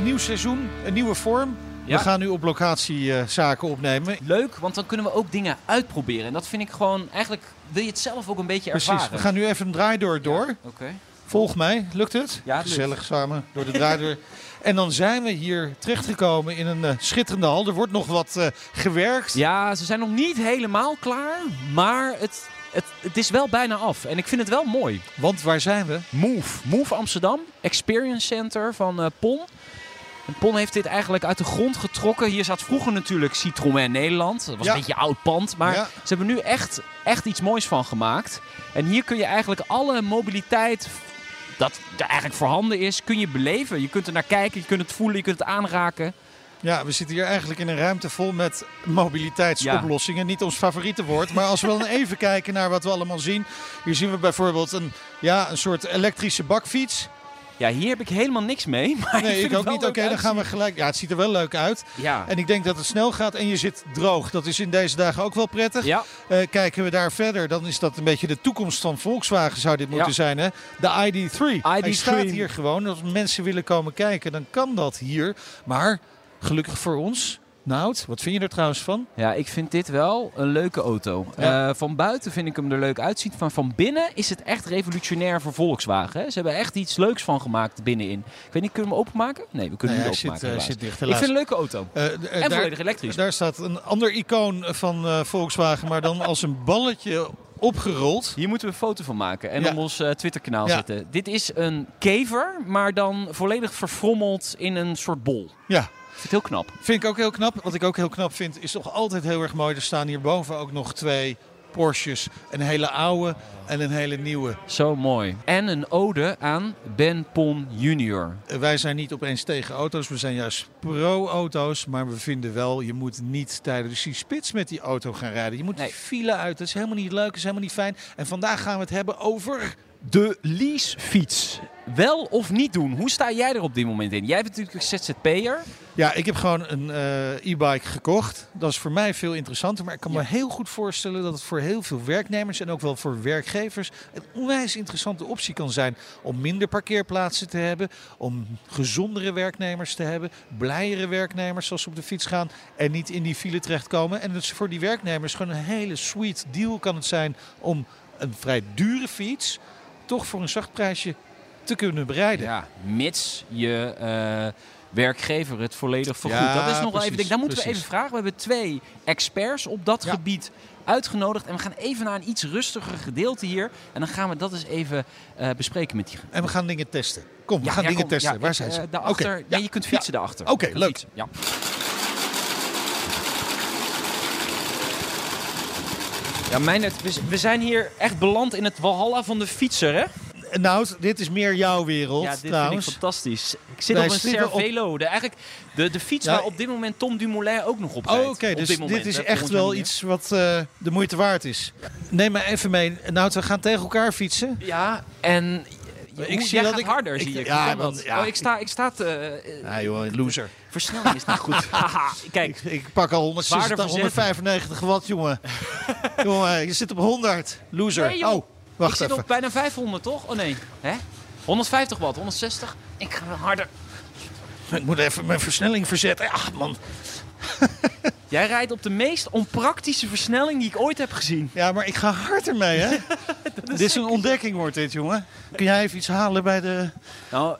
Een nieuw seizoen, een nieuwe vorm. Ja. We gaan nu op locatie eh, zaken opnemen. Leuk, want dan kunnen we ook dingen uitproberen. En dat vind ik gewoon, eigenlijk wil je het zelf ook een beetje Precies, ervaren. we gaan nu even een draaidoor door. Oké. Volg mij, lukt het? Ja, het lukt. Gezellig samen door de draaidoor. en dan zijn we hier terechtgekomen in een eh, schitterende hal. Er wordt nog wat eh, gewerkt. Ja, ze zijn nog niet helemaal klaar, maar het, het, het is wel bijna af. En ik vind het wel mooi. Want waar zijn we? Move. Move Amsterdam, Experience Center van eh, PON. En PON heeft dit eigenlijk uit de grond getrokken. Hier zat vroeger natuurlijk Citroën Nederland. Dat was Ja. een beetje oud pand. Maar Ja. ze hebben nu echt, echt iets moois van gemaakt. En hier kun je eigenlijk alle mobiliteit dat er eigenlijk voorhanden is, kun je beleven. Je kunt er naar kijken, je kunt het voelen, je kunt het aanraken. Ja, we zitten hier eigenlijk in een ruimte vol met mobiliteitsoplossingen. Niet ons favoriete woord, maar als we dan even kijken naar wat we allemaal zien. Hier zien we bijvoorbeeld een, ja, een soort elektrische bakfiets. Ja, hier heb ik helemaal niks mee. Maar ik Nee, ik het ook niet. Oké, dan gaan we gelijk. Ja, het ziet er wel leuk uit. Ja. En ik denk dat het snel gaat en je zit droog. Dat is in deze dagen ook wel prettig. Ja. Eh, kijken we daar verder, dan is dat een beetje de toekomst van Volkswagen zou dit moeten Ja. zijn. Hè? De ID3. Hij ID3. staat hier gewoon. Als mensen willen komen kijken, dan kan dat hier. Maar gelukkig voor ons. Nout, wat vind je er trouwens van? Ja, ik vind dit wel een leuke auto. Ja. Eh, van buiten vind ik hem er leuk uitzien. Maar van binnen is het echt revolutionair voor Volkswagen. Hè? Ze hebben echt iets leuks van gemaakt binnenin. Ik weet niet, kunnen we hem openmaken? Nee, we kunnen Nee, hem niet zit, openmaken. eh, helaas. zit dicht, ik vind het een leuke auto. Eh, eh, en daar- volledig elektrisch. Daar staat een ander icoon van eh, Volkswagen, maar dan als een balletje opgerold. Hier moeten we een foto van maken en Ja. op ons eh, Twitter-kanaal Ja. zetten. Dit is een kever, maar dan volledig verfrommeld in een soort bol. Ja, vind het heel knap. vind ik ook heel knap. Wat ik ook heel knap vind, is toch altijd heel erg mooi. Er staan hierboven ook nog twee Porsches. Een hele oude en een hele nieuwe. Zo mooi. En een ode aan Ben Pon Jr. Wij zijn niet opeens tegen auto's, we zijn juist pro-auto's. Maar we vinden wel, je moet niet tijdens die spits met die auto gaan rijden. Je moet Nee. file uit, dat is helemaal niet leuk, dat is helemaal niet fijn. En vandaag gaan we het hebben over... De leasefiets. Wel of niet doen? Hoe sta jij er op dit moment in? Jij bent natuurlijk een ZZP'er. Ja, ik heb gewoon een eh, e-bike gekocht. Dat is voor mij veel interessanter. Maar ik kan me heel goed voorstellen dat het voor heel veel werknemers en ook wel voor werkgevers een onwijs interessante optie kan zijn om minder parkeerplaatsen te hebben, om gezondere werknemers te hebben, blijere werknemers als ze op de fiets gaan en niet in die file terechtkomen. En dus voor die werknemers gewoon een hele sweet deal kan het zijn om een vrij dure fiets toch voor een zacht prijsje te kunnen bereiden. Ja, mits je eh, werkgever het volledig vergoedt. Ja, dat is nog wel even. Daar moeten we even vragen. We hebben twee experts op dat Ja. gebied uitgenodigd. En we gaan even naar een iets rustiger gedeelte hier. En dan gaan we dat eens even eh, bespreken met die. En we gaan dingen testen. Kom, we Ja, gaan dingen kom, testen. Waar zijn eh, ze? daarachter. Nee, je kunt fietsen daarachter. Oké, leuk. fietsen, Ja. Ja, we zijn hier echt beland in het walhalla van de fietser, hè? Nou, dit is meer jouw wereld Ja, dit trouwens. vind ik fantastisch. Ik zit Wij op een zitten op- Cervelo. De, eigenlijk de, de fiets Ja, waar op dit moment Tom Dumoulin ook nog op rijdt. Oh, oké. Dus dit, is echt wel iets wat eh, de moeite waard is. Neem me even mee. Nou, we gaan tegen elkaar fietsen. Ja, en Ik ik zie dat gaat ik- harder, ik- zie ik. ja, want- ja, oh, ik sta, ik sta te... Ja, joh, loser. versnelling is niet goed. Kijk, Ik pak al 160, Zwaarder verzet. 195 watt, jongen. jongen, je zit op 100. Loser. Nee, joh. Oh, ik wacht zit even. op bijna 500, toch? Oh nee. Hè? 150 watt, 160. Ik ga wel harder. Ik moet even mijn versnelling verzetten. Ach, man. Jij rijdt op de meest onpraktische versnelling die ik ooit heb gezien. Ja, maar ik ga hard ermee, hè? dit is een ontdekking, wordt dit, jongen. Kun jij even iets halen bij de, Nou,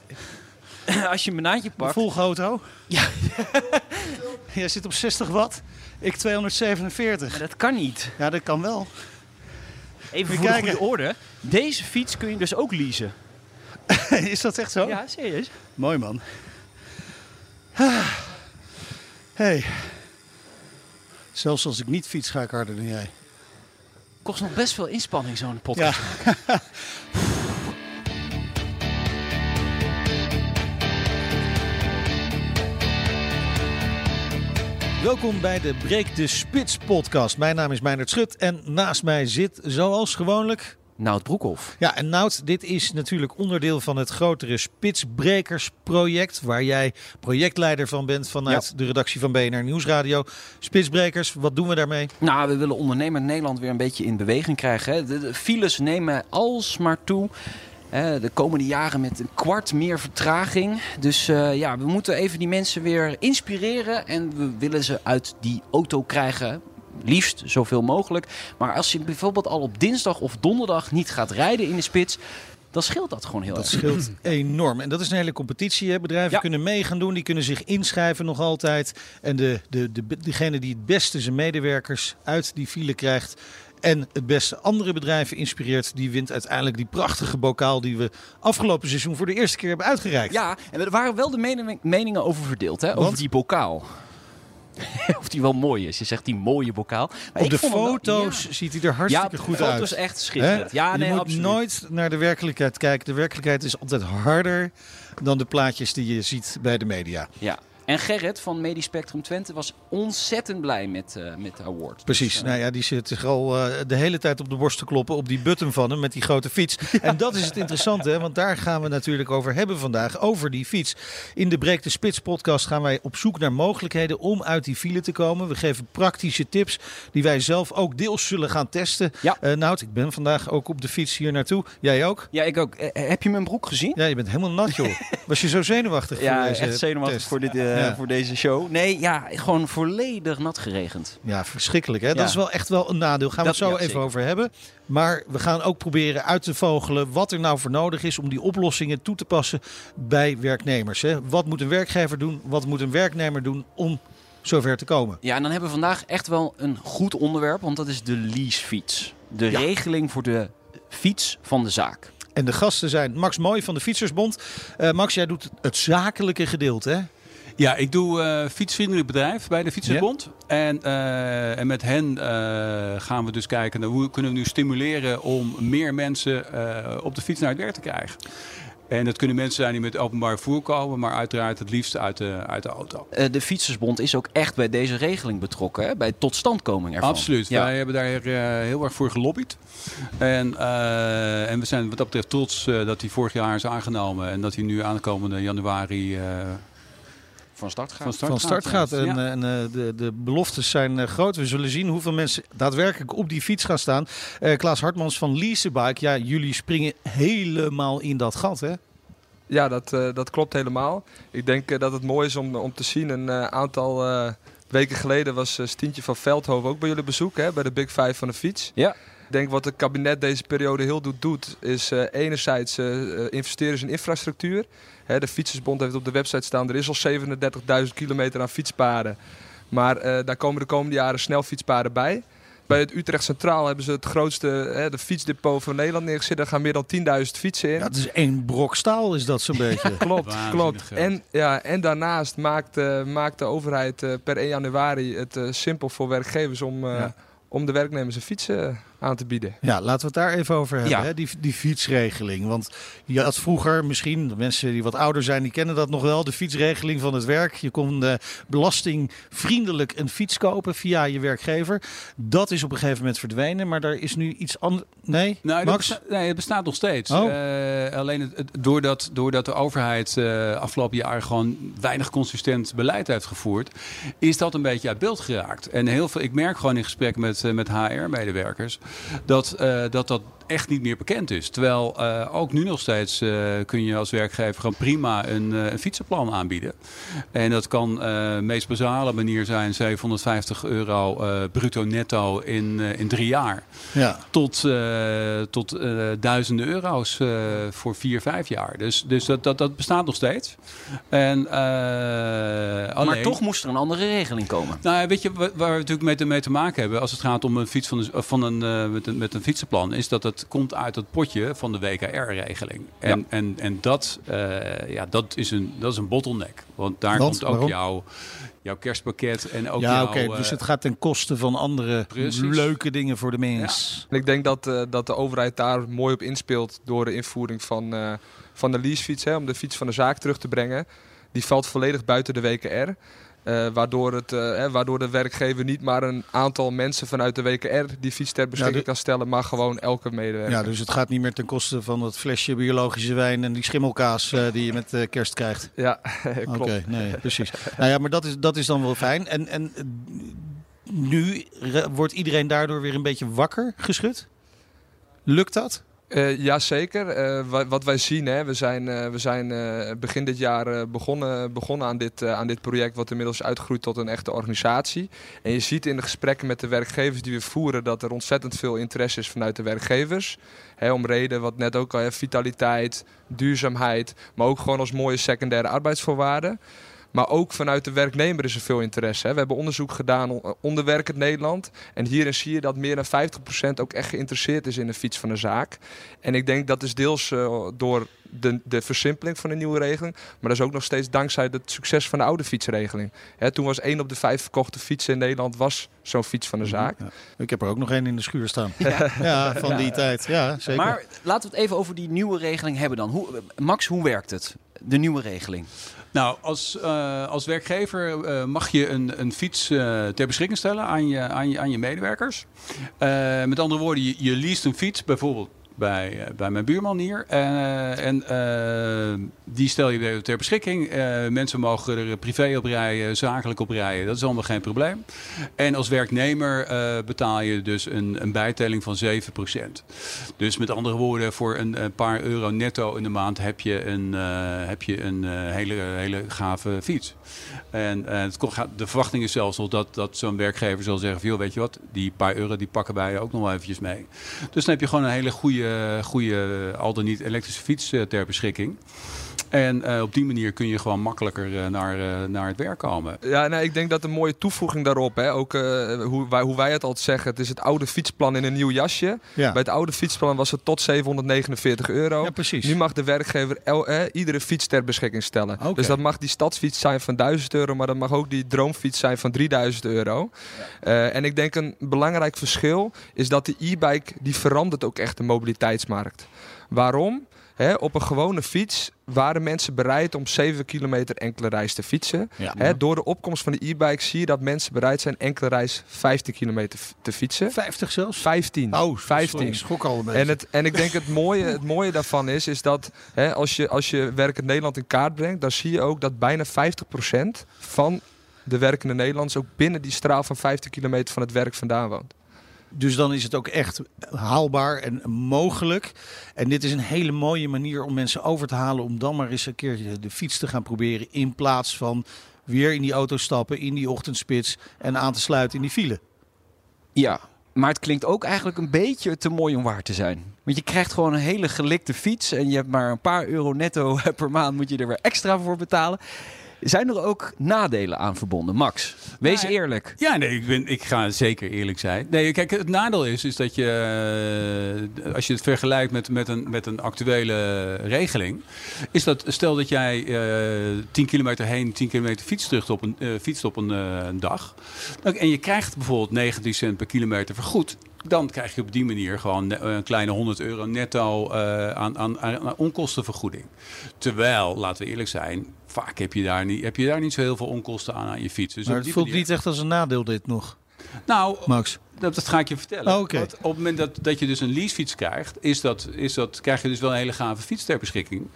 als je mijn naadje de pakt... volgauto? Ja. jij zit op 60 watt. Ik 247. Maar dat kan niet. Ja, dat kan wel. Even voor je de kijken. goede orde. Deze fiets kun je dus ook leasen. is dat echt zo? Ja, serieus. Mooi, man. Hey. Zelfs als ik niet fiets, ga ik harder dan jij. Kost nog best veel inspanning, zo'n podcast. Ja. Welkom bij de Breek de Spits podcast. Mijn naam is Meijnerd Schut en naast mij zit zoals gewoonlijk... Nout Broekhoff. Ja, en Nout, dit is natuurlijk onderdeel van het grotere Spitsbrekers-project... waar jij projectleider van bent vanuit de redactie van BNR Nieuwsradio. Spitsbrekers, wat doen we daarmee? Nou, we willen ondernemer Nederland weer een beetje in beweging krijgen. Hè. De, de files nemen alsmaar toe. De komende jaren met een kwart meer vertraging. Dus uh, ja, we moeten even die mensen weer inspireren. En we willen ze uit die auto krijgen. Liefst zoveel mogelijk. Maar als je bijvoorbeeld al op dinsdag of donderdag niet gaat rijden in de spits. Dan scheelt dat gewoon heel dat erg. Dat scheelt enorm. En dat is een hele competitie. Hè? Bedrijven Ja. kunnen mee gaan doen. Die kunnen zich inschrijven nog altijd. En de, de, de, degene die het beste zijn medewerkers uit die file krijgt. En het beste andere bedrijven inspireert. Die wint uiteindelijk die prachtige bokaal die we afgelopen seizoen voor de eerste keer hebben uitgereikt. Ja, en er waren wel de mening- meningen over verdeeld. Hè? Over die bokaal. of die wel mooi is. Je zegt die mooie bokaal. Maar Op de wel- foto's ja. ziet hij er hartstikke ja, goed foto's uit. echt Hè? schitterend. Ja, je nee, moet absoluut. nooit naar de werkelijkheid kijken. De werkelijkheid is altijd harder dan de plaatjes die je ziet bij de media. Ja. En Gerrit van Medispectrum Twente was ontzettend blij met, eh, met de award. Precies. Dus, eh, nou ja, die zit zich al eh, de hele tijd op de borst te kloppen op die button van hem met die grote fiets. En dat is het interessante, hè, want daar gaan we natuurlijk over hebben vandaag, over die fiets. In de Breek de Spits podcast gaan wij op zoek naar mogelijkheden om uit die file te komen. We geven praktische tips die wij zelf ook deels zullen gaan testen. Ja. Eh, Nout, ik ben vandaag ook op de fiets hier naartoe. Jij ook? ja, ik ook. Heb je mijn broek gezien? Ja, je bent helemaal nat joh. Was je zo zenuwachtig voor Ja, deze echt zenuwachtig test? voor, dit, eh, Ja. voor deze show. Nee, ja, gewoon volledig nat geregend. Ja, verschrikkelijk. Hè? Dat is wel echt wel een nadeel. Gaan we Dat- het zo even zeker. over hebben. Maar we gaan ook proberen uit te vogelen wat er nou voor nodig is om die oplossingen toe te passen bij werknemers. Hè? Wat moet een werkgever doen? Wat moet een werknemer doen om zover te komen? Ja, en dan hebben we vandaag echt wel een goed onderwerp, want dat is de leasefiets. De Ja. regeling voor de fiets van de zaak. En de gasten zijn Max Mooi van de Fietsersbond. Eh, Max, jij doet het zakelijke gedeelte. Hè? Ja, ik doe eh, fietsvriendelijk bedrijf bij de Fietsersbond. En, eh, en met hen eh, gaan we dus kijken naar hoe kunnen we nu stimuleren om meer mensen op de fiets naar het werk te krijgen. En dat kunnen mensen zijn die met openbaar vervoer komen, maar uiteraard het liefst uit de, uit de auto. De Fietsersbond is ook echt bij deze regeling betrokken, hè? bij totstandkoming ervan. Absoluut. Ja. Wij hebben daar heel erg voor gelobbyd. En, en we zijn wat dat betreft trots dat hij vorig jaar is aangenomen. En dat hij nu aankomende januari Van start gaat. van start Van start gaat. En, Ja. eh, en eh, de, de beloftes zijn eh, groot. We zullen zien hoeveel mensen daadwerkelijk op die fiets gaan staan. Eh, Klaas Hartmans van Leasebike. Ja, jullie springen helemaal in dat gat, hè? Ja, dat, eh, dat klopt helemaal. Ik denk eh, dat het mooi is om, om te zien. Een eh, aantal eh, weken geleden was eh, Stientje van Veldhoven ook bij jullie bezoek, hè, bij de Big Five van de fiets. Ja. Ik denk wat het kabinet deze periode heel goed doet, is eh, enerzijds investeren in infrastructuur. Hè, de Fietsersbond heeft op de website staan, er is al 37.000 kilometer aan fietspaden. Maar eh, daar komen de komende jaren snel fietspaden bij. Bij het Utrecht Centraal hebben ze het grootste hè, de fietsdepot van Nederland neergezet. Daar gaan meer dan 10.000 fietsen in. Ja, het is één brok staal is dat zo'n beetje. Klopt, Waanzinnig klopt. geld. En, ja, en daarnaast maakt, eh, maakt de overheid eh, per 1 januari het simpel voor werkgevers om, eh, Ja. om de werknemers een fiets eh, aan te bieden. Ja, laten we het daar even over hebben. Ja. Hè? Die, die fietsregeling. Want je had vroeger, misschien de mensen die wat ouder zijn, die kennen dat nog wel. De fietsregeling van het werk. Je kon eh, belastingvriendelijk een fiets kopen via je werkgever. Dat is op een gegeven moment verdwenen. Maar daar is nu iets anders. Nee, Nou, dat Max? besta- nee, het bestaat nog steeds. Oh. Eh, alleen het, het- doordat, doordat de overheid eh, afgelopen jaar gewoon weinig consistent beleid heeft gevoerd, is dat een beetje uit beeld geraakt. En heel veel, ik merk gewoon in gesprek met, met HR-medewerkers dat, eh, dat dat echt niet meer bekend is. Terwijl eh, ook nu nog steeds eh, kun je als werkgever gewoon prima een, eh, een fietsenplan aanbieden. En dat kan eh meest basale manier zijn 750 euro eh, bruto netto in, eh, in drie jaar Ja. tot, eh, tot eh, duizenden euro's eh, voor vier, vijf jaar. Dus, dus dat, dat, dat bestaat nog steeds. En, eh, Maar alleen- toch moest er een andere regeling komen. nou, ja, weet je wa- waar we natuurlijk mee te, mee te maken hebben als het gaat om een fiets van, de- van een, met, een, met een fietsenplan, is dat het komt uit het potje van de WKR-regeling. En, Ja. en, en dat, eh, ja, dat, is een, dat is een bottleneck. Want daar komt ook waarom? jouw, jouw kerstpakket en ook ja, jouw... oké. dus eh, het gaat ten koste van andere Precies. leuke dingen voor de mens. En ik denk dat, eh, dat de overheid daar mooi op inspeelt door de invoering van, eh, van de leasefiets. Hè, om de fiets van de zaak terug te brengen. Die valt volledig buiten de WKR. Eh, waardoor, het, eh, hè, waardoor de werkgever niet maar een aantal mensen vanuit de WKR die fiets ter beschikking kan stellen, maar gewoon elke medewerker. Ja, dus het gaat niet meer ten koste van dat flesje biologische wijn en die schimmelkaas eh, die je met kerst krijgt. Ja, Oké, klopt. nee, precies. nou ja, maar dat is, dat is dan wel fijn. En, en nu wordt iedereen daardoor weer een beetje wakker geschud? Lukt dat? Eh Jazeker. Eh, wa- wat wij zien, hè, we zijn, eh, we zijn begin dit jaar begonnen, begonnen aan, dit, aan dit project, wat inmiddels is uitgegroeid tot een echte organisatie. En je ziet in de gesprekken met de werkgevers die we voeren dat er ontzettend veel interesse is vanuit de werkgevers. Hè, om reden, wat net ook al, hè, vitaliteit, duurzaamheid, maar ook gewoon als mooie secundaire arbeidsvoorwaarden. Maar ook vanuit de werknemer is er veel interesse. Hè. We hebben onderzoek gedaan o- onder Werkend Nederland. En hierin zie je dat meer dan 50% ook echt geïnteresseerd is in de fiets van de zaak. En ik denk dat is deels eh, door de, de versimpeling van de nieuwe regeling. Maar dat is ook nog steeds dankzij het succes van de oude fietsregeling. Hè, toen was één op de vijf verkochte fietsen in Nederland was zo'n fiets van de zaak. Ja. Ik heb er ook nog één in de schuur staan. Ja, van die tijd. Ja, zeker. Maar laten we het even over die nieuwe regeling hebben dan. Hoe, Max, hoe werkt het? De nieuwe regeling. Nou, als, eh, als werkgever eh, mag je een, een fiets eh, ter beschikking stellen aan je, aan je, aan je medewerkers. Met andere woorden, je, je leest een fiets, bijvoorbeeld bij, eh, bij mijn buurman hier. Eh, en eh, die stel je ter beschikking. Mensen mogen er privé op rijden, zakelijk op rijden. Dat is allemaal geen probleem. En als werknemer betaal je dus een, een bijtelling van 7%. Dus met andere woorden, voor een, paar euro netto in de maand heb je een, heb je een hele, hele gave fiets. En het de verwachting is zelfs nog dat, dat zo'n werkgever zal zeggen: joh, weet je wat, die paar euro die pakken wij ook nog wel eventjes mee. Dus dan heb je gewoon een hele goede, goede al dan niet elektrische fiets eh, ter beschikking. En eh, op die manier kun je gewoon makkelijker eh, naar, eh, naar het werk komen. Ja, nee, ik denk dat een mooie toevoeging daarop, hè, ook eh, hoe, wij, hoe wij het altijd zeggen, het is het oude fietsplan in een nieuw jasje. ja. Bij het oude fietsplan was het tot 749 euro. ja, precies. Nu mag de werkgever el- eh, iedere fiets ter beschikking stellen. Oké. Dus dat mag die stadsfiets zijn van 1000 euro, maar dat mag ook die droomfiets zijn van 3000 euro. Eh, en ik denk een belangrijk verschil is dat de e-bike die verandert ook echt de mobiliteitsmarkt. Waarom? Hè, op een gewone fiets waren mensen bereid om 7 kilometer enkele reis te fietsen. Ja. Hè, door de opkomst van de e-bike zie je dat mensen bereid zijn enkele reis 15 kilometer te fietsen. 50 zelfs? 15. Oh, 15. sorry, ik schrok al een beetje. En, het, en ik denk het mooie, het mooie daarvan is, is dat hè, als, je, als je werkend Nederland in kaart brengt, dan zie je ook dat bijna 50% van de werkende Nederlanders ook binnen die straal van 50 kilometer van het werk vandaan woont. Dus dan is het ook echt haalbaar en mogelijk. En dit is een hele mooie manier om mensen over te halen om dan maar eens een keertje de fiets te gaan proberen. In plaats van weer in die auto stappen, in die ochtendspits en aan te sluiten in die file. Ja, maar het klinkt ook eigenlijk een beetje te mooi om waar te zijn. Want je krijgt gewoon een hele gelikte fiets en je hebt maar een paar euro netto per maand moet je er weer extra voor betalen. Zijn er ook nadelen aan verbonden? Max, wees Nou, eerlijk. Ja, nee, ik, ben, ik ga zeker eerlijk zijn. Nee, kijk, het nadeel is, is dat je, eh, als je het vergelijkt met, met, een, met een actuele regeling, is dat, stel dat jij eh 10 kilometer heen, 10 kilometer fietst terug op een, eh, fietst op een, dag, en je krijgt bijvoorbeeld 19 cent per kilometer vergoed, dan krijg je op die manier gewoon ne- een kleine 100 euro netto eh, aan, aan, onkostenvergoeding. Terwijl, laten we eerlijk zijn, vaak heb je daar niet, heb je daar niet zo heel veel onkosten aan aan je fiets. Dus maar het voelt manier- niet echt als een nadeel dit nog, Nou, Max. Dat, dat ga ik je vertellen. Oh. Want op het moment dat, dat je dus een leasefiets krijgt, is dat, is dat, krijg je dus wel een hele gave fiets ter beschikking.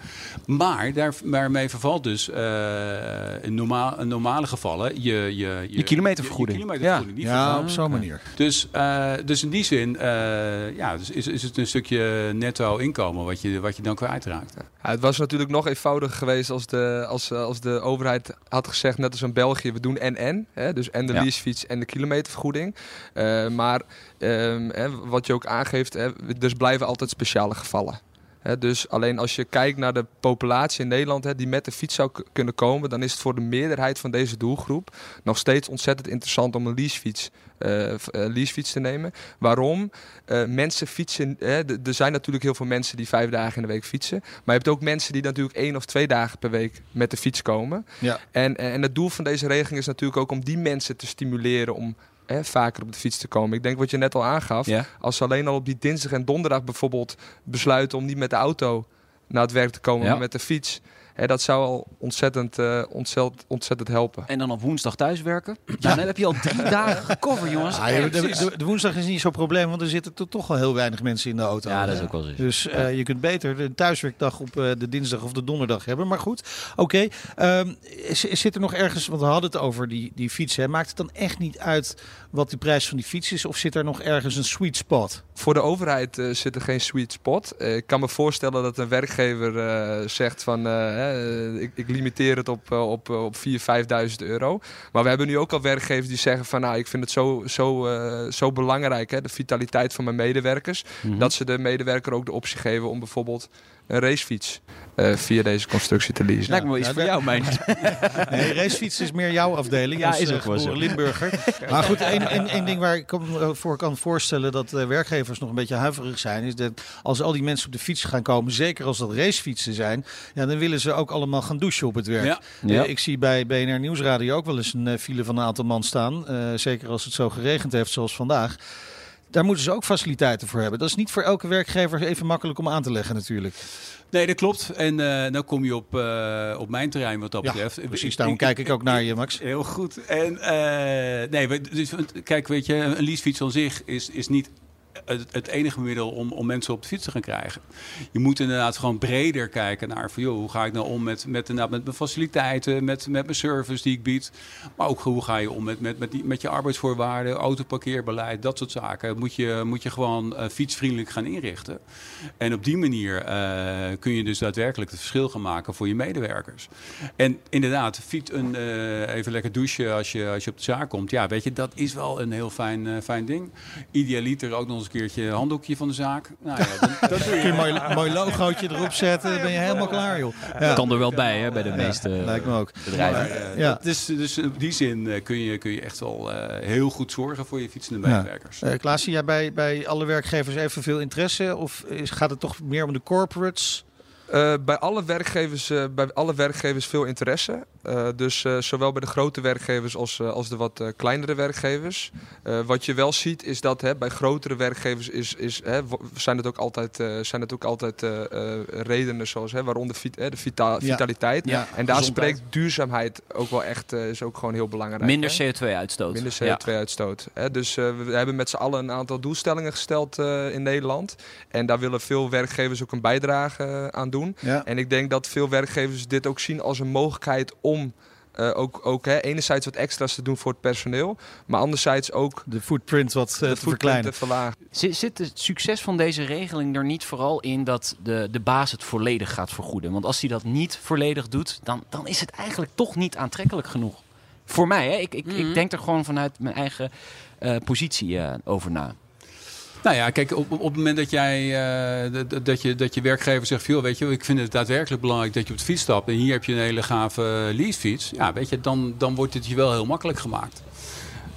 Maar daar, daarmee vervalt dus eh, in, normaal, in normale gevallen je, je, Je kilometervergoeding. Je, kilometervergoeding niet Ja, vergoed. op zo'n manier. Dus, eh, dus in die zin eh, ja, dus is, is het een stukje netto inkomen wat je, wat je dan kwijtraakt. Ja, het was natuurlijk nog eenvoudiger geweest als de, als, als de overheid had gezegd, net als in België, we doen en-en. hè, Dus en de Ja. leasefiets en de kilometervergoeding. Eh, maar ehm, hè, wat je ook aangeeft, hè, dus blijven altijd speciale gevallen. Dus alleen als je kijkt naar de populatie in Nederland die met de fiets zou kunnen komen, dan is het voor de meerderheid van deze doelgroep nog steeds ontzettend interessant om een leasefiets, eh, eh, leasefiets te nemen. Waarom? Eh, mensen fietsen. Er zijn natuurlijk heel veel mensen die vijf dagen in de week fietsen. Maar je hebt ook mensen die natuurlijk één of twee dagen per week met de fiets komen. Ja. En, en het doel van deze regeling is natuurlijk ook om die mensen te stimuleren om hè, vaker op de fiets te komen. Ik denk wat je net al aangaf. Ja. Als ze alleen al op die dinsdag en donderdag bijvoorbeeld besluiten om niet met de auto naar het werk te komen, Ja. maar met de fiets. Hè, dat zou al ontzettend, eh, ontzettend, ontzettend helpen. En dan op woensdag thuiswerken. Nou, dan heb je al drie dagen gecoverd, jongens. Ah, de, de- de woensdag is niet zo'n probleem, want er zitten to- toch wel heel weinig mensen in de auto. Ja, dat is ook wel zo. Dus eh, je kunt beter de thuiswerkdag op eh, de dinsdag of de donderdag hebben. Maar goed, oké. Ehm, zit er nog ergens, want we hadden het over die, die fietsen. hè. Maakt het dan echt niet uit wat de prijs van die fiets is? Of zit er nog ergens een sweet spot? Voor de overheid eh, zit er geen sweet spot. Eh, ik kan me voorstellen dat een werkgever eh, zegt van eh, hè, ik, ik limiteer het op, op, op 4.000, 5.000 euro. Maar we hebben nu ook al werkgevers die zeggen van nou ik vind het zo, zo, eh, zo belangrijk, hè, de vitaliteit van mijn medewerkers. Mhm. Dat ze de medewerker ook de optie geven om bijvoorbeeld een racefiets eh, via deze constructie te leasen. Lijkt me wel iets Ja, voor jou, mijn. Nee, racefiets is meer jouw afdeling Ja, als is eh, ook zo. Limburger. Maar goed, één, ding waar ik me voor kan voorstellen dat eh, werkgevers nog een beetje huiverig zijn, is dat als al die mensen op de fiets gaan komen, zeker als dat racefietsen zijn, ja, dan willen ze ook allemaal gaan douchen op het werk. Ja. Ja. Eh, ik zie bij BNR Nieuwsradio ook wel eens een eh, file van een aantal man staan. eh, zeker als het zo geregend heeft zoals vandaag. Daar moeten ze ook faciliteiten voor hebben. Dat is niet voor elke werkgever even makkelijk om aan te leggen natuurlijk. Nee, dat klopt. En eh dan kom je op, eh, op mijn terrein wat dat Ja, betreft. precies. Daarom kijk ik ook naar je, Max. Heel goed. En eh, nee, dus, kijk, weet je, een leasefiets aan zich is, is niet het, enige middel om, om mensen op de fiets te gaan krijgen. Je moet inderdaad gewoon breder kijken naar van, joh, hoe ga ik nou om met, met, met mijn faciliteiten, met, met mijn service die ik bied. Maar ook hoe ga je om met, met, met, die, met je arbeidsvoorwaarden, autoparkeerbeleid, dat soort zaken. Moet je, moet je gewoon eh, fietsvriendelijk gaan inrichten. En op die manier eh, kun je dus daadwerkelijk het verschil gaan maken voor je medewerkers. En inderdaad, fiets een, eh, even lekker douchen als je, als je op de zaak komt. Ja, weet je, dat is wel een heel fijn, fijn ding. Idealiter ook nog eens een keertje een handdoekje van de zaak. Nou ja, dan, dat doe Kun je een mooi, mooi logootje erop zetten, dan ben je helemaal klaar, joh. Ja. Kan er wel bij, hè, bij de meeste Lijkt me ook. bedrijven. Maar, Ja. dus, dus in die zin eh, kun, je, kun je echt wel eh, heel goed zorgen voor je fietsende Ja. medewerkers. Eh Klaas, zie jij bij, bij alle werkgevers evenveel interesse? Of is, gaat het toch meer om de corporates? Eh, bij, alle werkgevers, eh, bij alle werkgevers veel interesse. Eh, dus eh, zowel bij de grote werkgevers als, eh, als de wat eh, kleinere werkgevers. Eh, wat je wel ziet is dat hè, bij grotere werkgevers is, is, hè, zijn het ook altijd, eh, zijn het ook altijd eh, eh, redenen zoals hè, waaronder vit, hè, de vita- vitaliteit. Ja, en daar spreekt duurzaamheid ook wel echt eh, is ook gewoon heel belangrijk. Minder hè. CO2-uitstoot. Minder CO2-uitstoot. Hè? Dus eh, we hebben met z'n allen een aantal doelstellingen gesteld eh, in Nederland. En daar willen veel werkgevers ook een bijdrage aan doen. Ja. En ik denk dat veel werkgevers dit ook zien als een mogelijkheid om eh, ook, ook hè, enerzijds wat extra's te doen voor het personeel. Maar anderzijds ook De footprint wat eh, de te footprint verkleinen. te verlagen. Zit, zit het succes van deze regeling er niet vooral in dat de, de baas het volledig gaat vergoeden? Want als hij dat niet volledig doet, dan, dan is het eigenlijk toch niet aantrekkelijk genoeg. Voor mij, hè? Ik, ik, Mhm. ik denk er gewoon vanuit mijn eigen eh, positie eh, over na. Nou ja, kijk, op, op het moment dat jij eh, dat- je, dat je werkgever zegt, veel, weet je, ik vind het daadwerkelijk belangrijk dat je op de fiets stapt en hier heb je een hele gave leasefiets, ja, weet je, dan, dan wordt het je wel heel makkelijk gemaakt.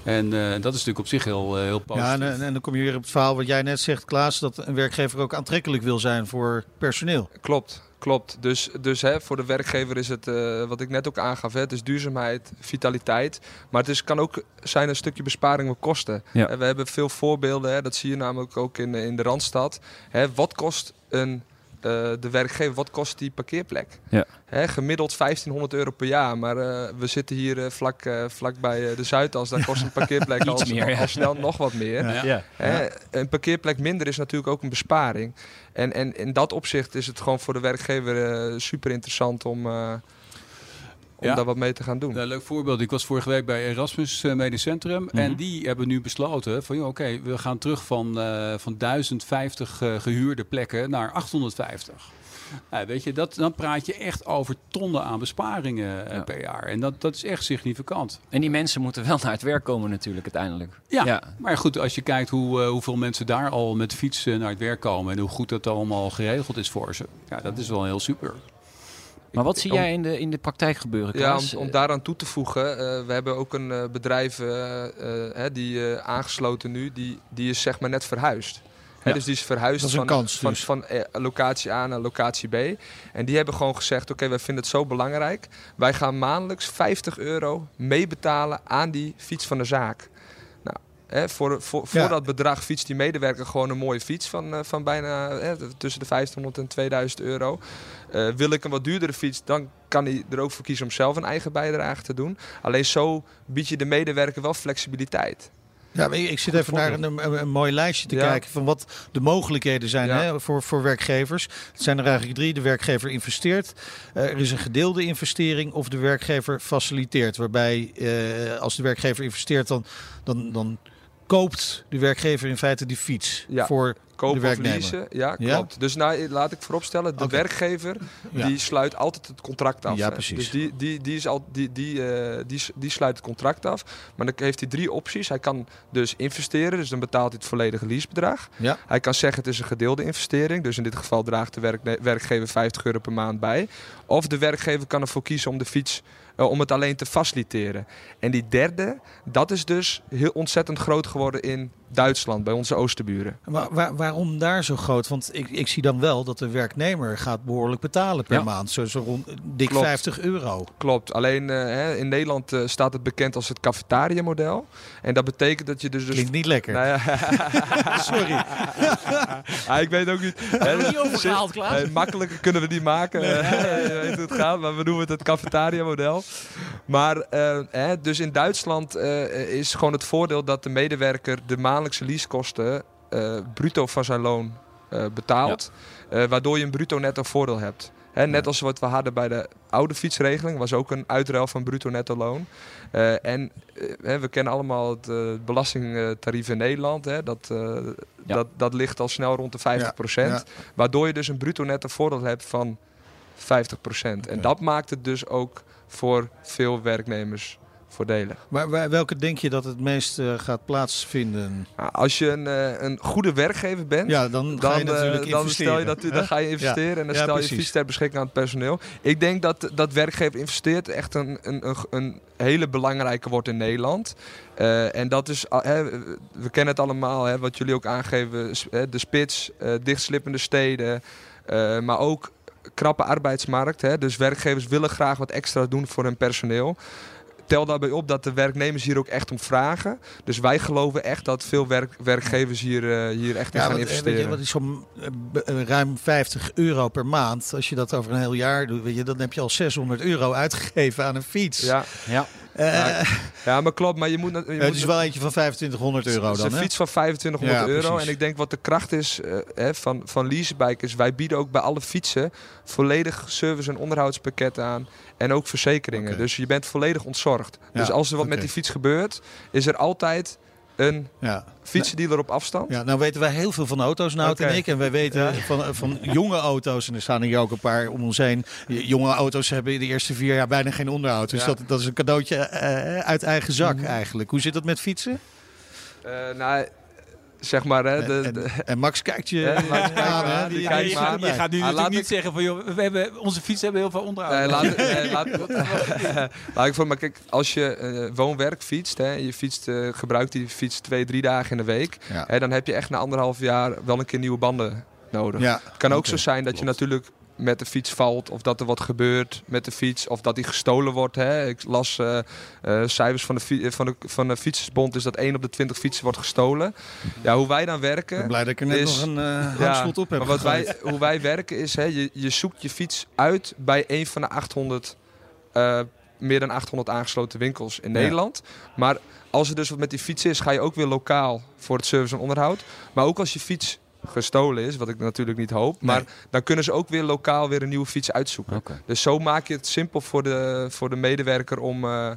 En eh, dat is natuurlijk op zich heel, eh, heel positief. Ja, en, en dan kom je weer op het verhaal wat jij net zegt, Klaas, dat een werkgever ook aantrekkelijk wil zijn voor personeel. Klopt, klopt. Dus, dus hè, voor de werkgever is het, eh, wat ik net ook aangaf, hè, het is duurzaamheid, vitaliteit. Maar het is, kan ook zijn een stukje besparing met kosten. Ja. Hè, we hebben veel voorbeelden, hè, dat zie je namelijk ook in, in de Randstad. Hè, wat kost een, eh, de werkgever, wat kost die parkeerplek? Ja. Hè, gemiddeld 1500 euro per jaar, maar eh, we zitten hier eh, vlak, eh, vlak bij eh, de Zuidas. Daar kost een parkeerplek al, Iets meer, ja. al snel nog wat meer. Ja. Ja. Hè, Een parkeerplek minder is natuurlijk ook een besparing. En, en in dat opzicht is het gewoon voor de werkgever eh, super interessant om, eh, om Ja. daar wat mee te gaan doen. Een leuk voorbeeld. Ik was vorige week bij Erasmus eh, Medisch Centrum. En die hebben nu besloten van, oké, we gaan terug van, eh, van 1050 eh, gehuurde plekken naar 850. Nou, weet je, dat, dan praat je echt over tonnen aan besparingen Ja. per jaar. En dat, dat is echt significant. En die mensen moeten wel naar het werk komen natuurlijk uiteindelijk. Ja, Ja. maar goed, als je kijkt hoe, eh, hoeveel mensen daar al met fietsen naar het werk komen... en hoe goed dat allemaal geregeld is voor ze. Ja, dat is wel heel super. Maar wat zie jij in de, in de praktijk gebeuren, Ja, om, om daaraan toe te voegen, eh, we hebben ook een eh, bedrijf eh, hè, die aangesloten nu, die, die is zeg maar net verhuisd. Ja. Dus die is verhuisd is van, kans van, dus. van locatie A naar locatie B. En die hebben gewoon gezegd, oké, wij vinden het zo belangrijk. Wij gaan maandelijks 50 euro meebetalen aan die fiets van de zaak. Hè, voor, voor, voor Ja. dat bedrag fietst die medewerker gewoon een mooie fiets van, eh, van bijna hè, tussen de 1500 en 2000 euro. Eh, wil ik een wat duurdere fiets, dan kan hij er ook voor kiezen om zelf een eigen bijdrage te doen. Alleen zo bied je de medewerker wel flexibiliteit. Ja, maar ik ik zit even naar een, een, een mooi lijstje te Ja. kijken van wat de mogelijkheden zijn Ja. hè, voor, voor werkgevers. Het zijn er eigenlijk drie. De werkgever investeert, eh, er is een gedeelde investering of de werkgever faciliteert. Waarbij eh, als de werkgever investeert, dan, dan, dan koopt de werkgever in feite die fiets Ja. voor Kopen de of werknemer. leasen, ja, Ja? klopt. Dus nou, laat ik vooropstellen, de werkgever Ja. die sluit altijd het contract af. Ja, precies. Dus die, die, die, is al, die, die, eh, die, die sluit het contract af. Maar dan heeft hij drie opties. Hij kan dus investeren, dus dan betaalt hij het volledige leasebedrag. Ja. Hij kan zeggen het is een gedeelde investering. Dus in dit geval draagt de werkgever 50 euro per maand bij. Of de werkgever kan ervoor kiezen om de fiets eh, om het alleen te faciliteren. En die derde, dat is dus heel ontzettend groot geworden in Duitsland, bij onze oosterburen. Maar waar- waarom daar zo groot? Want ik, ik zie dan wel dat de werknemer gaat behoorlijk betalen per Ja. maand. Zo, zo rond dik Klopt. 50 euro. Klopt, alleen eh, in Nederland eh, staat het bekend als het cafetaria-model. En dat betekent dat je dus... dus Klinkt niet lekker. Nou ja. Sorry. Ah, ik weet ook niet. Niet over gehaald, Klaas? makkelijker kunnen we niet maken. eh, je weet hoe het gaat, maar we noemen het het cafetaria-model. Maar eh, hè, dus in Duitsland is gewoon het voordeel dat de medewerker de maandelijkse leasekosten eh, bruto van zijn loon eh, betaalt. Eh, waardoor je een bruto-netto voordeel hebt. Hè, net als wat we hadden bij de oude fietsregeling, was ook een uitruil van bruto-netto loon. Eh, en hè, we kennen allemaal het eh, belastingtarief in Nederland. Hè, dat, eh, Ja. dat, dat ligt al snel rond de 50%. Ja. Waardoor je dus een bruto-netto voordeel hebt van 50%. En dat maakt het dus ook voor veel werknemers voordelig. Maar welke denk je dat het meest eh, gaat plaatsvinden? Nou, als je een, eh, een goede werkgever bent, Ja, dan, dan, ga je eh, dan, stel je dat, dan ga je investeren en dan Ja, stel je fiets ter beschikking aan het personeel. Ik denk dat dat werkgever investeert echt een, een, een, een hele belangrijke wordt in Nederland. En dat is, ah, hè, we kennen het allemaal, hè, wat jullie ook aangeven, de spits, dichtslippende steden, maar ook krappe arbeidsmarkt. Hè, dus werkgevers willen graag wat extra doen voor hun personeel. Tel daarbij op dat de werknemers hier ook echt om vragen. Dus wij geloven echt dat veel werk, werkgevers hier, eh, hier echt in Ja, gaan eh, weet investeren. je, wat is zo'n eh, ruim 50 euro per maand? Als je dat over een heel jaar doet, weet je, dan heb je al 600 euro uitgegeven aan een fiets. Ja, Ja. Eh, Ja, ja, maar klopt. Maar je moet... Je het moet is wel eentje van 2500 euro Het is dan, een fiets van 2500 Ja, euro. precies. En ik denk wat de kracht is eh, hè, van, van leasebikers. Wij bieden ook bij alle fietsen volledig service- en onderhoudspakketten aan. En ook verzekeringen. Dus je bent volledig ontzorgd. Ja, dus als er wat met die fiets gebeurt, is er altijd een Ja. fietsendealer op afstand. Ja, nou weten wij heel veel van auto's, Nout Oké. en ik. En wij weten van, van jonge auto's, en er staan hier ook een paar om ons heen. Jonge auto's hebben in de eerste vier jaar bijna geen onderhoud. Dus Ja. dat, dat is een cadeautje eh, uit eigen zak Mhm. eigenlijk. Hoe zit dat met fietsen? Eh, nou, zeg maar... Hè, de, en, de- en, en Max kijkt je aan. Je gaat nu Ah, natuurlijk niet zeggen van joh, we hebben, onze fietsen hebben heel veel onderhoud. Nee, laat, nee, laat, laat ik voor, maar kijk, als je eh, woon-werk fietst, hè, je fietst, eh, gebruikt die fiets twee, drie dagen in de week, hè, dan heb je echt na anderhalf jaar wel een keer nieuwe banden nodig. Het kan ook zo zijn dat je natuurlijk met de fiets valt of dat er wat gebeurt met de fiets of dat die gestolen wordt. Hè. Ik las eh, eh, cijfers van de, fi- van, de, van de Fietsersbond is dat 1 op de 20 fietsen wordt gestolen. Ja, hoe wij dan Ik werken... blij dat ik er net is- nog een eh Ja, handschot op heb maar wat wij, hoe wij werken is, hè, je, je zoekt je fiets uit bij een van de 800, eh, meer dan 800 aangesloten winkels in Ja. Nederland. Maar als er dus wat met die fiets is, ga je ook weer lokaal voor het service en onderhoud. Maar ook als je fiets gestolen is, wat ik natuurlijk niet hoop, maar dan kunnen ze ook weer lokaal weer een nieuwe fiets uitzoeken. Dus zo maak je het simpel voor de, voor de medewerker om, eh,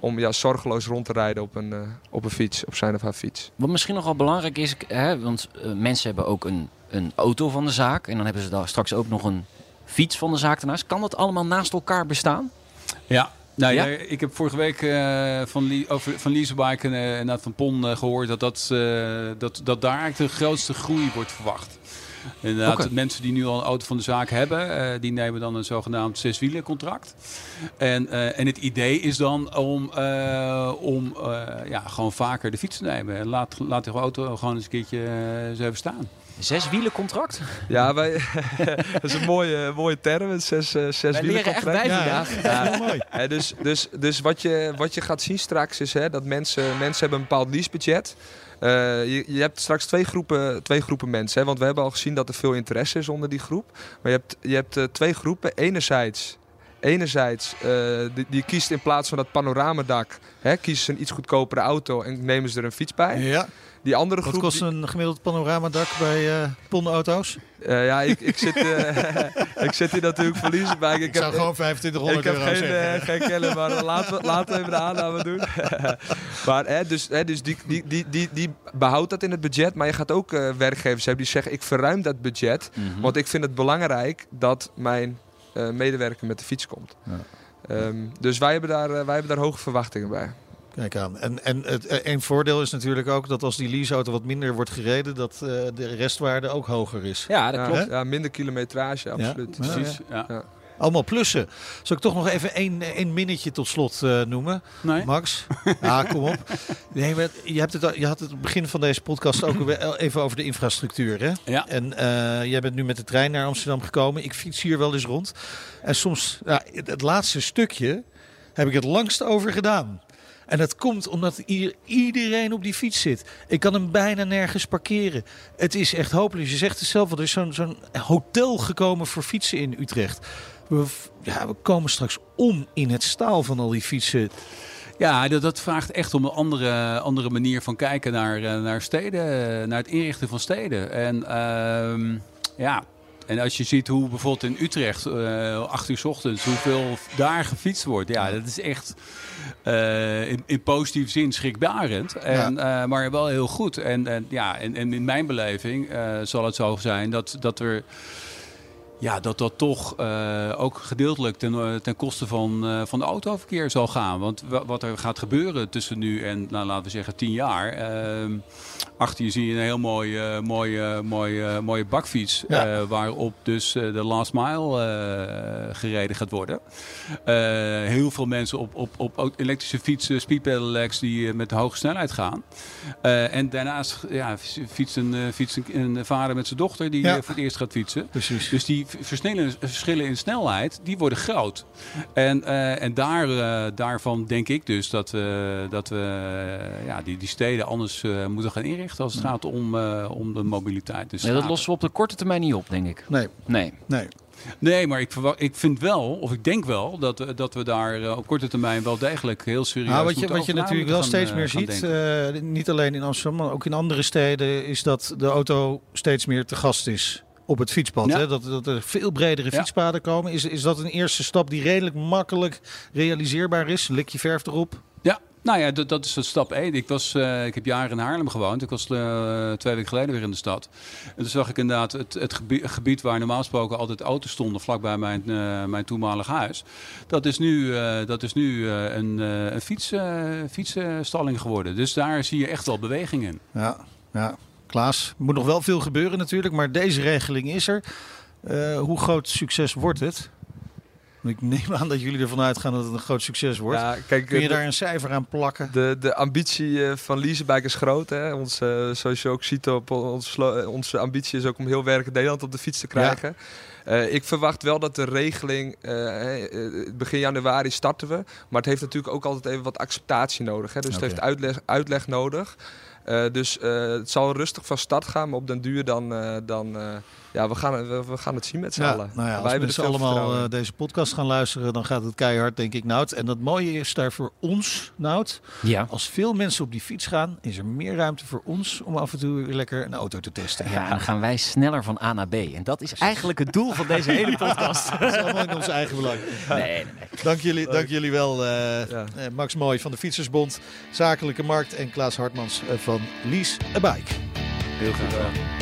om ja, zorgeloos rond te rijden op een, eh, op een fiets, op zijn of haar fiets. Wat misschien nogal belangrijk is, hè, want eh, mensen hebben ook een, een auto van de zaak. En dan hebben ze daar straks ook nog een fiets van de zaak ernaast. Kan dat allemaal naast elkaar bestaan? Ja, nou Ja? ik heb vorige week eh, van, over, van Leasebike en, eh, en uit Van Pon eh, gehoord dat, dat, eh, dat, dat daar eigenlijk de grootste groei wordt verwacht. Inderdaad, de mensen die nu al een auto van de zaak hebben, eh, die nemen dan een zogenaamd zeswielencontract. En, eh, en het idee is dan om, eh, om eh, ja, gewoon vaker de fiets te nemen. En laat, laat de auto gewoon eens een keertje eens even staan. Zes wielen contract? Ja, wij, dat is een mooie, mooie term, zes, zes Wij leren echt bij vandaag. Heel mooi. Hè, dus dus, dus wat, je, wat je gaat zien straks is hè, dat mensen, mensen hebben een bepaald leasebudget. Eh je, je hebt straks twee groepen, twee groepen mensen. Hè, want we hebben al gezien dat er veel interesse is onder die groep. Maar je hebt, je hebt eh, twee groepen. Enerzijds, enerzijds eh, die, die kiest in plaats van dat panoramadak... Hè, kiezen ze een iets goedkopere auto en nemen ze er een fiets bij. Ja. Die andere Wat groep... kost een gemiddeld panoramadak bij eh Ponde-auto's? Eh, ja, ik, ik, zit, eh, ik zit hier natuurlijk verliezen bij. Ik, Ik zou gewoon 2500 ik heb euro geen, zeggen. eh, geen kennen, maar laten we, laten we even de aanname doen. maar hè, dus, hè, dus die, die, die, die, die behoudt dat in het budget. Maar je gaat ook eh, werkgevers hebben die zeggen: ik verruim dat budget. Mhm. Want ik vind het belangrijk dat mijn medewerker met de fiets komt. Ehm, dus wij hebben, daar, eh, wij hebben daar hoge verwachtingen bij. Kijk aan. En, en het, eh, een voordeel is natuurlijk ook dat als die leaseauto wat minder wordt gereden, dat eh, de restwaarde ook hoger is. Ja, dat Ja, klopt. ja, minder kilometrage, absoluut. Ja. Precies. Ja. Allemaal plussen. Zal ik toch nog even één, één minnetje tot slot eh, noemen? Nee? Max? Ja, kom op. Nee, maar je, hebt het, je had het op het begin van deze podcast ook weer even over de infrastructuur. Hè? Ja. En eh, jij bent nu met de trein naar Amsterdam gekomen. Ik fiets hier wel eens rond. En soms, ja, het, het laatste stukje heb ik het langst over gedaan. En dat komt omdat hier iedereen op die fiets zit. Ik kan hem bijna nergens parkeren. Het is echt hopeloos. Je zegt het zelf al, er is zo'n zo'n hotel gekomen voor fietsen in Utrecht. We, ja, we komen straks om in het staal van al die fietsen. Ja, dat, dat vraagt echt om een andere, andere manier van kijken naar, eh, naar steden, eh, naar het inrichten van steden. En ehm, ja, en als je ziet hoe bijvoorbeeld in Utrecht, eh 8 uur 's ochtends, hoeveel daar gefietst wordt. Ja, dat is echt in, in positieve zin schrikbarend. En, maar wel heel goed. En, en, ja, en, en in mijn beleving zal het zo zijn dat, dat er ja, dat dat toch eh, ook gedeeltelijk ten, eh, ten koste van, eh, van de autoverkeer zal gaan. Want wa- wat er gaat gebeuren tussen nu en, nou, laten we zeggen, tien jaar. ehm, achter je zie je een heel mooie, mooie, mooie, mooie bakfiets. Ja. waarop dus de last mile gereden gaat worden. Heel veel mensen op, op, op elektrische fietsen, speed pedelecs die met hoge snelheid gaan. En daarnaast ja, fietst, een, fietst een, een vader met zijn dochter die Ja. voor het eerst gaat fietsen. Precies. Dus die verschillen in snelheid, die worden groot. En, eh, en daar, eh, daarvan denk ik dus dat we, dat we eh, ja, die, die steden anders eh, moeten gaan inrichten als het gaat om, eh, om de mobiliteit. Dus Nee, dat lossen we op de korte termijn niet op, denk ik. Nee, Nee. nee. Nee, maar ik, ik vind wel, of ik denk wel, dat, we- dat we daar eh, op korte termijn wel degelijk heel serieus Nou, wat je, moeten wat je natuurlijk wel steeds meer eh, ziet, eh, niet alleen in Amsterdam, maar ook in andere steden, is dat de auto steeds meer te gast is op het fietspad. Ja. Hè? Dat, dat er veel bredere Ja. fietspaden komen. Is, is dat een eerste stap die redelijk makkelijk realiseerbaar is? Lik je verf erop? Ja, nou ja, dat, dat is stap 1. Ik, was, eh, ik heb jaren in Haarlem gewoond. Ik was eh, twee weken geleden weer in de stad. En toen zag ik inderdaad het, het gebied, gebied waar normaal gesproken altijd auto's stonden, vlakbij mijn, eh, mijn toenmalig huis. Dat is nu, dat is nu een, een fiets, fietsstalling geworden. Dus daar zie je echt wel beweging in. Ja, ja. Klaas, moet nog wel veel gebeuren natuurlijk, maar deze regeling is er. Eh, hoe groot succes wordt het? Ik neem aan dat jullie ervan uitgaan dat het een groot succes wordt. Ja, kijk, Kun je de- daar een cijfer aan plakken? De, de ambitie eh, van Leasebike is groot. Hè? Ons, eh, zoals je ook ziet, op ons, eh, onze ambitie is ook om heel werkend Nederland op de fiets te krijgen. Eh, ik verwacht wel dat de regeling, eh, eh, begin januari starten we. Maar het heeft natuurlijk ook altijd even wat acceptatie nodig. Hè? Dus het heeft uitleg, uitleg nodig. Eh, dus eh, het zal rustig van start gaan, maar op den duur dan, eh, dan ja, we gaan, we, we gaan het zien met z'n Ja, allen. nou ja, Wij als hebben mensen veel allemaal eh, deze podcast gaan luisteren, dan gaat het keihard, denk ik, Nout. En dat mooie is daar voor ons, Nout, Ja. als veel mensen op die fiets gaan, is er meer ruimte voor ons om af en toe weer lekker een auto te testen. Ja, dan gaan wij sneller van A naar B. En dat is eigenlijk het doel van deze hele podcast. Dat is allemaal in ons eigen belang. Nee, nee, nee. Dank jullie, dank jullie wel, eh, Ja. eh, Max Mooi van de Fietsersbond, Zakelijke Markt en Klaas Hartmans van Lease a Bike. Heel graag